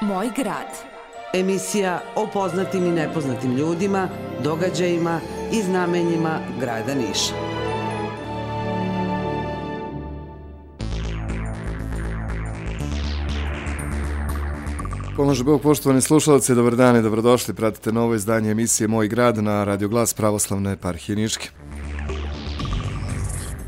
Moj grad. Emisija o poznatim i nepoznatim ljudima, događajima i znamenjima grada Niša. Pomože Bog, poštovani slušalci, dobar dan i dobrodošli. Pratite novo izdanje emisije Moj grad na Radio Glas Pravoslavne eparhije Niške.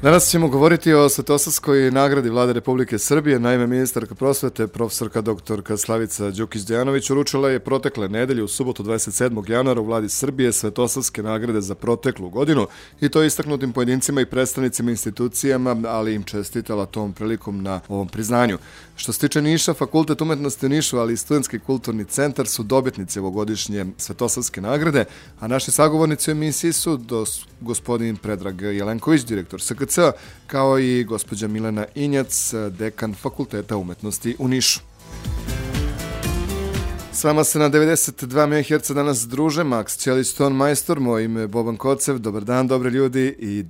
Danas ćemo govoriti o Svetosavskoj nagradi vlade Republike Srbije. Naime, ministarka prosvete, profesorka doktorka Slavica Đukić-Dejanović uručila je protekle nedelje u subotu 27. januara u vladi Srbije Svetosavske nagrade za proteklu godinu i to istaknutim pojedincima i predstavnicima institucijama, ali im čestitala tom prilikom na ovom priznanju. Što se tiče Niša, Fakultet umetnosti u Nišu, ali i Studentski kulturni centar su dobitnici ovogodišnje Svetosavske nagrade, a naši sagovornici u emisiji su dos, gospodin Predrag Jelenković, direktor SKC, kao i gospođa Milena Injac, dekan Fakulteta umetnosti u Nišu. S vama se na 92 MHz danas druže Max Ćelić Ton Majstor, moj ime je Boban Kocev, dobar dan, dobri ljudi i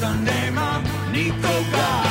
the name of Nico God.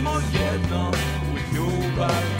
Dobro došli. sunca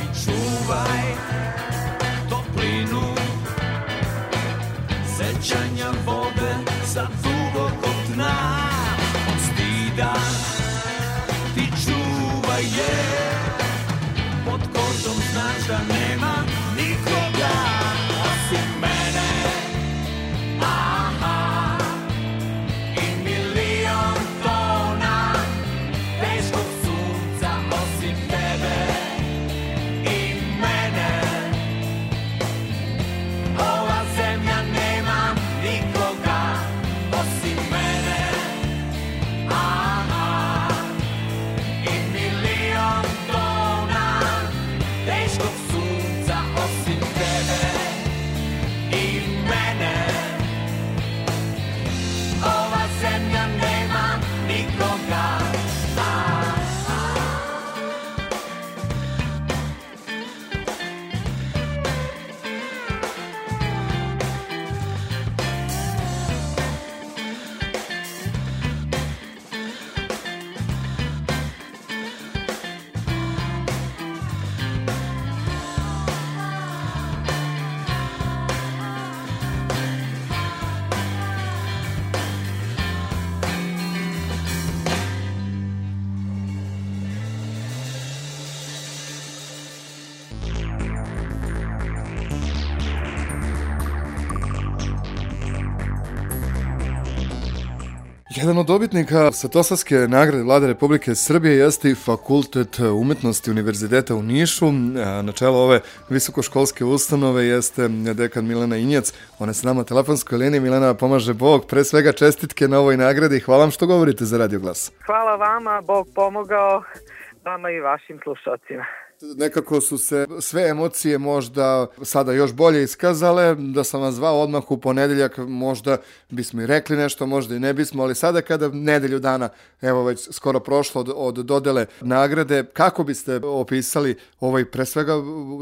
Jedan od dobitnika Svetosavske nagrade vlade Republike Srbije jeste i Fakultet umetnosti Univerziteta u Nišu. Na čelo ove visokoškolske ustanove jeste dekan Milena Injac. Ona je nama telefonskoj liniji. Milena, pomaže Bog. Pre svega čestitke na ovoj nagradi. Hvala vam što govorite za Radio Glas. Hvala vama, Bog pomogao vama i vašim slušalcima nekako su se sve emocije možda sada još bolje iskazale, da sam vas zvao odmah u ponedeljak, možda bismo i rekli nešto, možda i ne bismo, ali sada kada nedelju dana, evo već skoro prošlo od, od dodele nagrade, kako biste opisali ovaj pre svega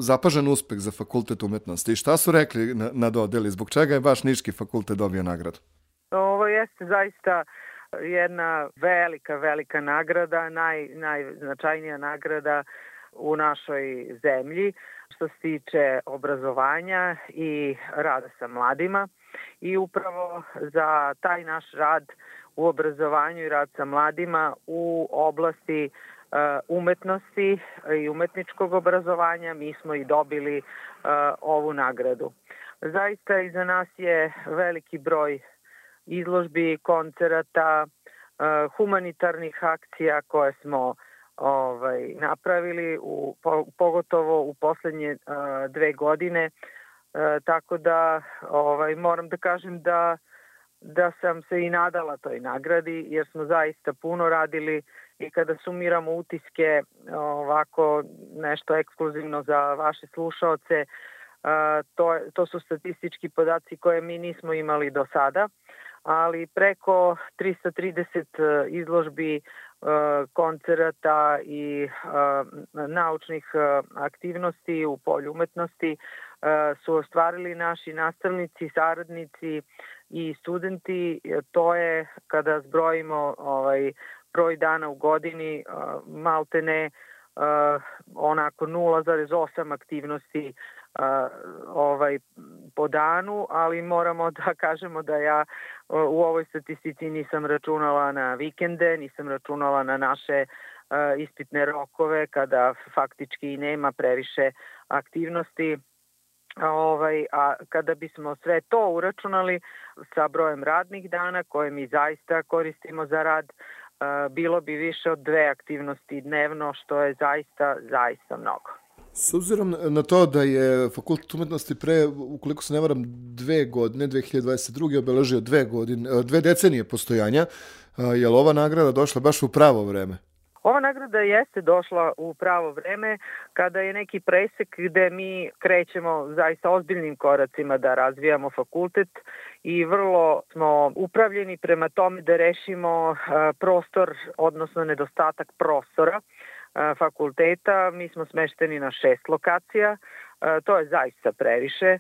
zapažen uspeh za fakultet umetnosti i šta su rekli na, na dodeli, zbog čega je baš Niški fakultet dobio nagradu? Ovo jeste zaista jedna velika, velika nagrada, naj, najznačajnija nagrada u našoj zemlji što se tiče obrazovanja i rada sa mladima i upravo za taj naš rad u obrazovanju i rad sa mladima u oblasti uh, umetnosti i umetničkog obrazovanja mi smo i dobili uh, ovu nagradu. Zaista iza nas je veliki broj izložbi, koncerata, uh, humanitarnih akcija koje smo ovaj, napravili, u, po, pogotovo u poslednje a, dve godine, a, tako da ovaj, moram da kažem da da sam se i nadala toj nagradi jer smo zaista puno radili i kada sumiramo utiske ovako nešto ekskluzivno za vaše slušaoce to, to su statistički podaci koje mi nismo imali do sada ali preko 330 izložbi koncerata i naučnih aktivnosti u polju umetnosti su ostvarili naši nastavnici, saradnici i studenti. To je kada zbrojimo ovaj broj dana u godini maltene onako 0,8 aktivnosti ovaj po danu, ali moramo da kažemo da ja u ovoj statistici nisam računala na vikende, nisam računala na naše ispitne rokove kada faktički nema previše aktivnosti. Ovaj, a kada bismo sve to uračunali sa brojem radnih dana koje mi zaista koristimo za rad, bilo bi više od dve aktivnosti dnevno, što je zaista, zaista mnogo. S obzirom na to da je Fakultet umetnosti pre, ukoliko se ne varam, dve godine, 2022. obeležio dve, godine, dve decenije postojanja, je li ova nagrada došla baš u pravo vreme? Ova nagrada jeste došla u pravo vreme kada je neki presek gde mi krećemo zaista ozbiljnim koracima da razvijamo fakultet i vrlo smo upravljeni prema tome da rešimo prostor, odnosno nedostatak prostora fakulteta. Mi smo smešteni na šest lokacija, to je zaista previše.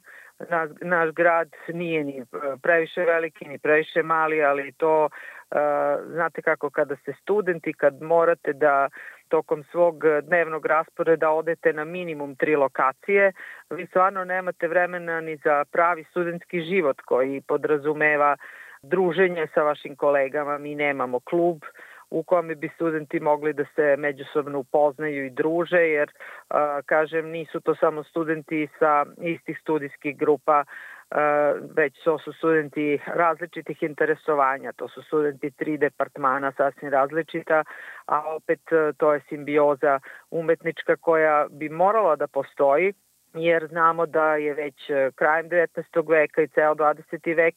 Naš, naš grad nije ni previše veliki, ni previše mali, ali to znate kako kada ste studenti, kad morate da tokom svog dnevnog rasporeda odete na minimum tri lokacije, vi stvarno nemate vremena ni za pravi studentski život koji podrazumeva druženje sa vašim kolegama. Mi nemamo klub, uh, u kome bi studenti mogli da se međusobno upoznaju i druže, jer, kažem, nisu to samo studenti sa istih studijskih grupa, već to su studenti različitih interesovanja, to su studenti tri departmana sasvim različita, a opet to je simbioza umetnička koja bi morala da postoji, jer znamo da je već krajem 19. veka i ceo 20. vek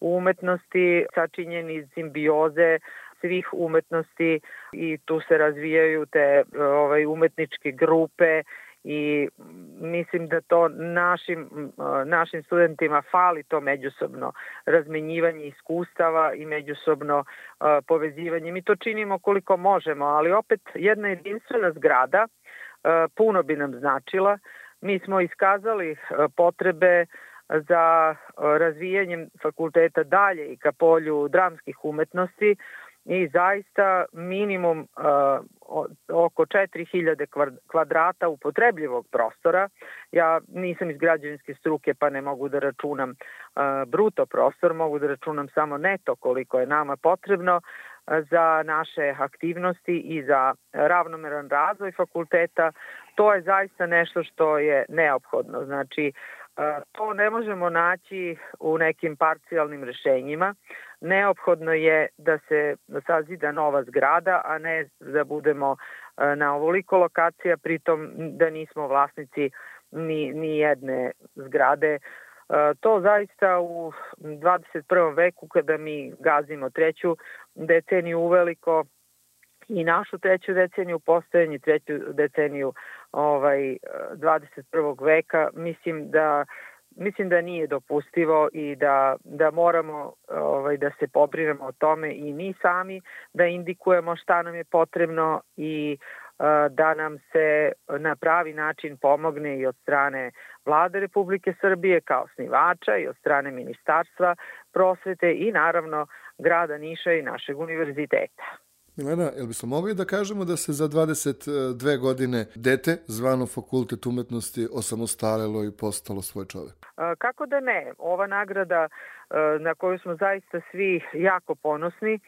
u umetnosti sačinjen iz simbioze svih umetnosti i tu se razvijaju te ovaj, umetničke grupe i mislim da to našim, našim studentima fali to međusobno razmenjivanje iskustava i međusobno povezivanje. Mi to činimo koliko možemo, ali opet jedna jedinstvena zgrada puno bi nam značila. Mi smo iskazali potrebe za razvijanjem fakulteta dalje i ka polju dramskih umetnosti, i zaista minimum uh, oko 4000 kvadrata upotrebljivog prostora. Ja nisam iz građevinske struke pa ne mogu da računam uh, bruto prostor, mogu da računam samo neto koliko je nama potrebno uh, za naše aktivnosti i za ravnomeran razvoj fakulteta. To je zaista nešto što je neophodno. Znači, To ne možemo naći u nekim parcijalnim rešenjima. Neophodno je da se sazida nova zgrada, a ne da budemo na ovoliko lokacija, pritom da nismo vlasnici ni, ni jedne zgrade. To zaista u 21. veku kada mi gazimo treću deceniju uveliko i našu treću deceniju postojanje, treću deceniju ovaj 21. veka, mislim da mislim da nije dopustivo i da da moramo ovaj da se pobrinemo o tome i mi sami da indikujemo šta nam je potrebno i da nam se na pravi način pomogne i od strane vlade Republike Srbije kao snivača i od strane ministarstva prosvete i naravno grada Niša i našeg univerziteta. Milena, jel bismo mogli da kažemo da se za 22 godine dete zvano Fakultet umetnosti osamostalilo i postalo svoj čovek? Kako da ne? Ova nagrada na koju smo zaista svi jako ponosni,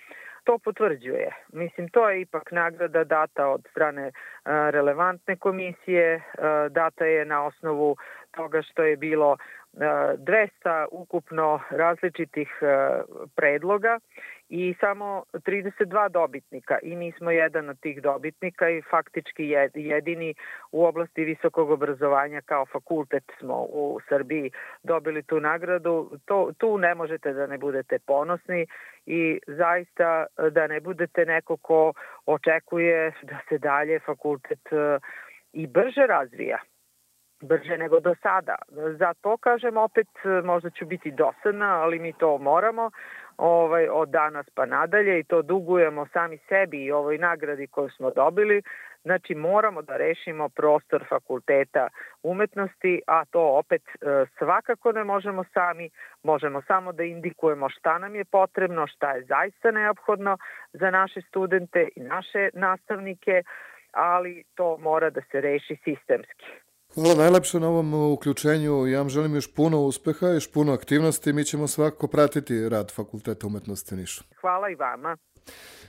to potvrđuje. Mislim, to je ipak nagrada data od strane relevantne komisije, data je na osnovu toga što je bilo 200 ukupno različitih predloga i samo 32 dobitnika i mi smo jedan od tih dobitnika i faktički jedini u oblasti visokog obrazovanja kao fakultet smo u Srbiji dobili tu nagradu. To, tu ne možete da ne budete ponosni i zaista da ne budete neko ko očekuje da se dalje fakultet i brže razvija brže nego do sada. Za to kažem opet možda ću biti dosadna, ali mi to moramo ovaj, od danas pa nadalje i to dugujemo sami sebi i ovoj nagradi koju smo dobili. Znači moramo da rešimo prostor fakulteta umetnosti, a to opet e, svakako ne možemo sami, možemo samo da indikujemo šta nam je potrebno, šta je zaista neophodno za naše studente i naše nastavnike, ali to mora da se reši sistemski. Hvala najlepše na ovom uključenju. Ja vam želim još puno uspeha, još puno aktivnosti. Mi ćemo svakako pratiti rad Fakulteta umetnosti u Nišu. Hvala i vama.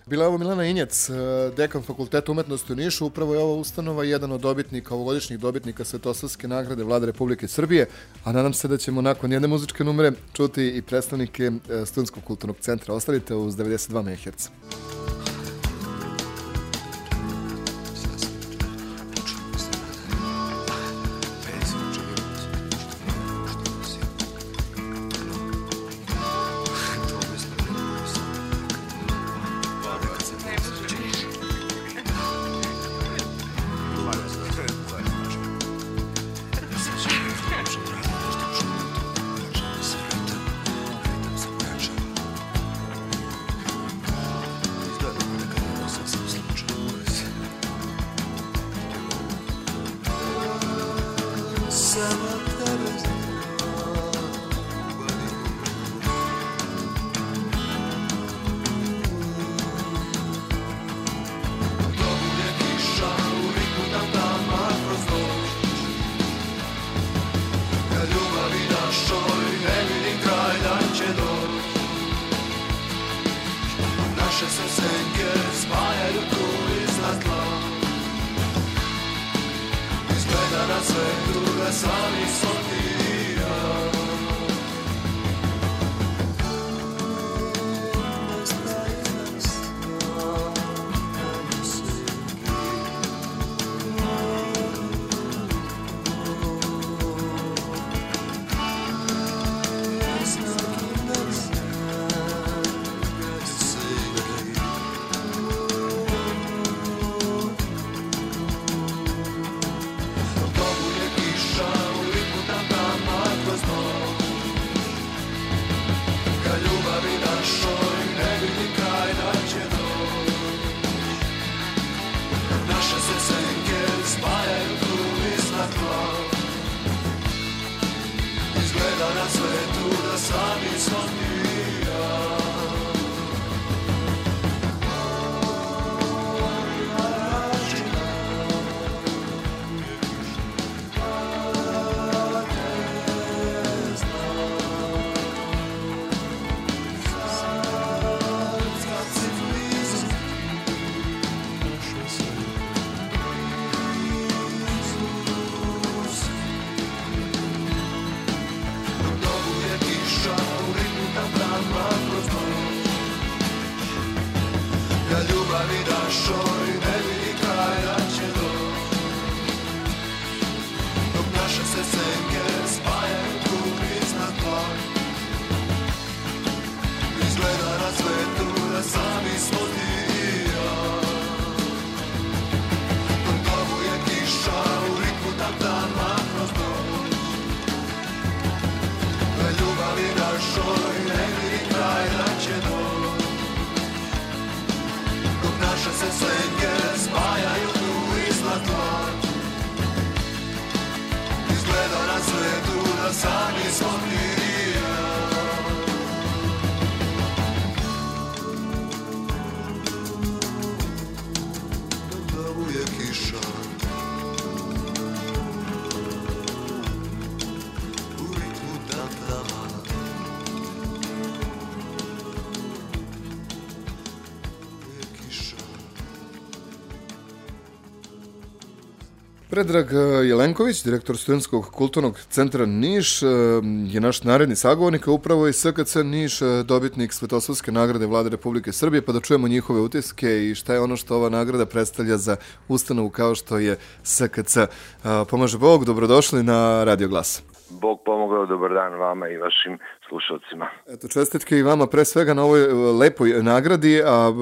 Bila je ovo Milana Injec, dekan Fakulteta umetnosti u Nišu. Upravo je ova ustanova jedan od dobitnika, ovogodišnjih dobitnika Svetosavske nagrade Vlade Republike Srbije, a nadam se da ćemo nakon jedne muzičke numere čuti i predstavnike Studentskog kulturnog centra. Ostavite uz 92 MHz. se slike spajaju tu i zlatno Izgleda na svetu da sami smo Predrag Jelenković, direktor Studenskog kulturnog centra Niš, e, je naš naredni sagovornik, upravo je SKC Niš e, dobitnik Svetosavske nagrade vlade Republike Srbije, pa da čujemo njihove utiske i šta je ono što ova nagrada predstavlja za ustanovu kao što je SKC. E, pomaže Bog, dobrodošli na Radio Glas. Bog pomogao, dobar dan vama i vašim slušalcima. Eto, čestitke i vama pre svega na ovoj e, lepoj nagradi, a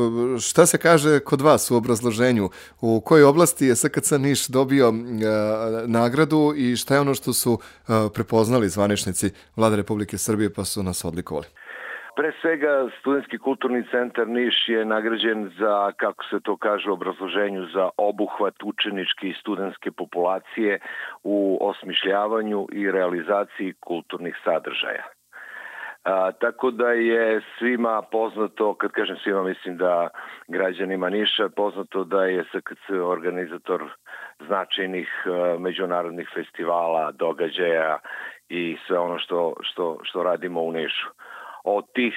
šta se kaže kod vas u obrazloženju? U kojoj oblasti je SKC Niš dobio e, nagradu i šta je ono što su e, prepoznali zvaničnici Vlade Republike Srbije pa su nas odlikovali? Pre svega, Studenski kulturni centar Niš je nagrađen za, kako se to kaže u obrazloženju, za obuhvat učeničke i studenske populacije u osmišljavanju i realizaciji kulturnih sadržaja. A, tako da je svima poznato, kad kažem svima, mislim da građanima Niša poznato da je SKC organizator značajnih a, međunarodnih festivala, događaja i sve ono što, što, što radimo u Nišu od tih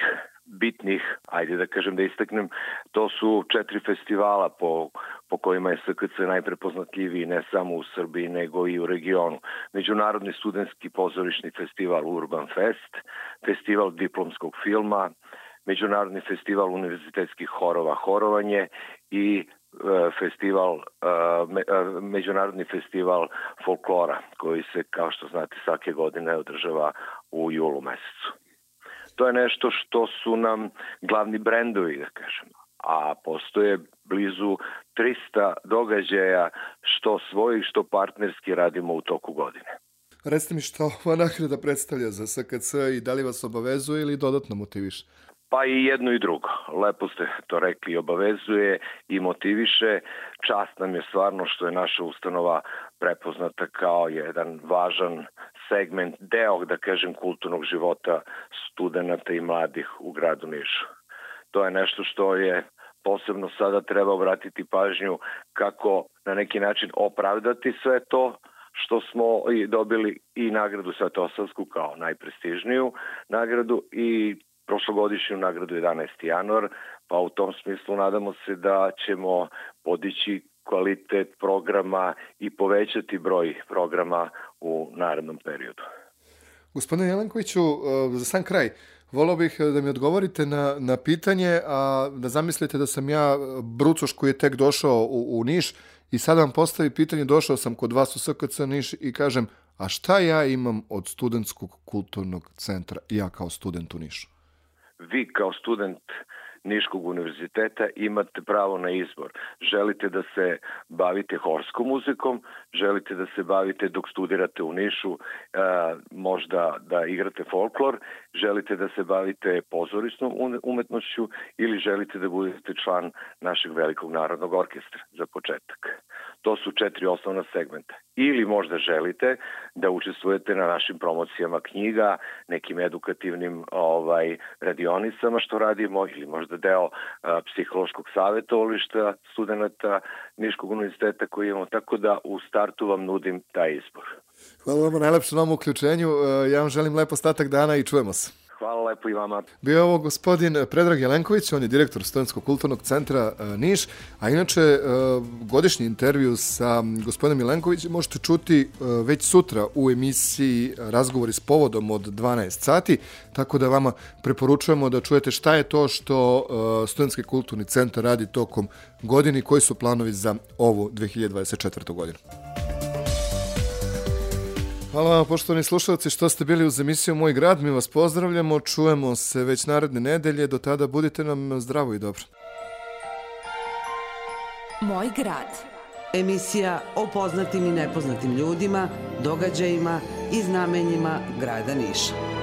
bitnih, ajde da kažem da istaknem, to su četiri festivala po, po kojima je SKC najprepoznatljiviji ne samo u Srbiji nego i u regionu. Međunarodni studentski pozorišni festival Urban Fest, festival diplomskog filma, Međunarodni festival univerzitetskih horova Horovanje i e, festival, e, e, Međunarodni festival folklora koji se, kao što znate, svake godine održava u julu mesecu to je nešto što su nam glavni brendovi, da kažemo. A postoje blizu 300 događaja što svojih, što partnerski radimo u toku godine. Recite mi što ova nagrada predstavlja za SKC i da li vas obavezuje ili dodatno motiviše? Pa i jedno i drugo. Lepo ste to rekli, obavezuje i motiviše. Čast nam je stvarno što je naša ustanova prepoznata kao jedan važan segment, deo, da kažem, kulturnog života studenta i mladih u gradu Nišu. To je nešto što je posebno sada treba obratiti pažnju kako na neki način opravdati sve to što smo i dobili i nagradu Svetosavsku kao najprestižniju nagradu i prošlogodišnju nagradu 11. januar, pa u tom smislu nadamo se da ćemo podići kvalitet programa i povećati broj programa u narednom periodu. Gospodine Jelenkoviću, e, za sam kraj, volao bih da mi odgovorite na, na pitanje, a da zamislite da sam ja brucoš koji je tek došao u, u Niš i sad vam postavi pitanje, došao sam kod vas u SKC Niš i kažem, a šta ja imam od studentskog kulturnog centra, ja kao student u Nišu? Vi kao student Niškog univerziteta imate pravo na izbor. Želite da se bavite horskom muzikom, želite da se bavite dok studirate u Nišu, možda da igrate folklor, želite da se bavite pozorišnom umetnošću ili želite da budete član našeg velikog narodnog orkestra za početak. To su četiri osnovna segmenta. Ili možda želite da učestvujete na našim promocijama knjiga, nekim edukativnim ovaj radionicama što radimo ili možda deo a, psihološkog savjetovališta studenta Niškog univerziteta koji imamo, tako da u startu vam nudim taj izbor. Hvala vam najlepše na ovom uključenju. Ja vam želim lepo ostatak dana i čujemo se. Hvala lepo i vama. Bio je ovo gospodin Predrag Jelenković, on je direktor Studentskog kulturnog centra e, Niš, a inače e, godišnji intervju sa gospodinom Jelenkovićem možete čuti e, već sutra u emisiji Razgovori s povodom od 12 sati, tako da vama preporučujemo da čujete šta je to što Studentski kulturni centar radi tokom godini, koji su planovi za ovu 2024. godinu. Hvala vam, poštovani slušalci, što ste bili uz emisiju Moj grad. Mi vas pozdravljamo, čujemo se već naredne nedelje. Do tada budite nam zdravo i dobro. Moj grad. Emisija o poznatim i nepoznatim ljudima, događajima i znamenjima grada Niša.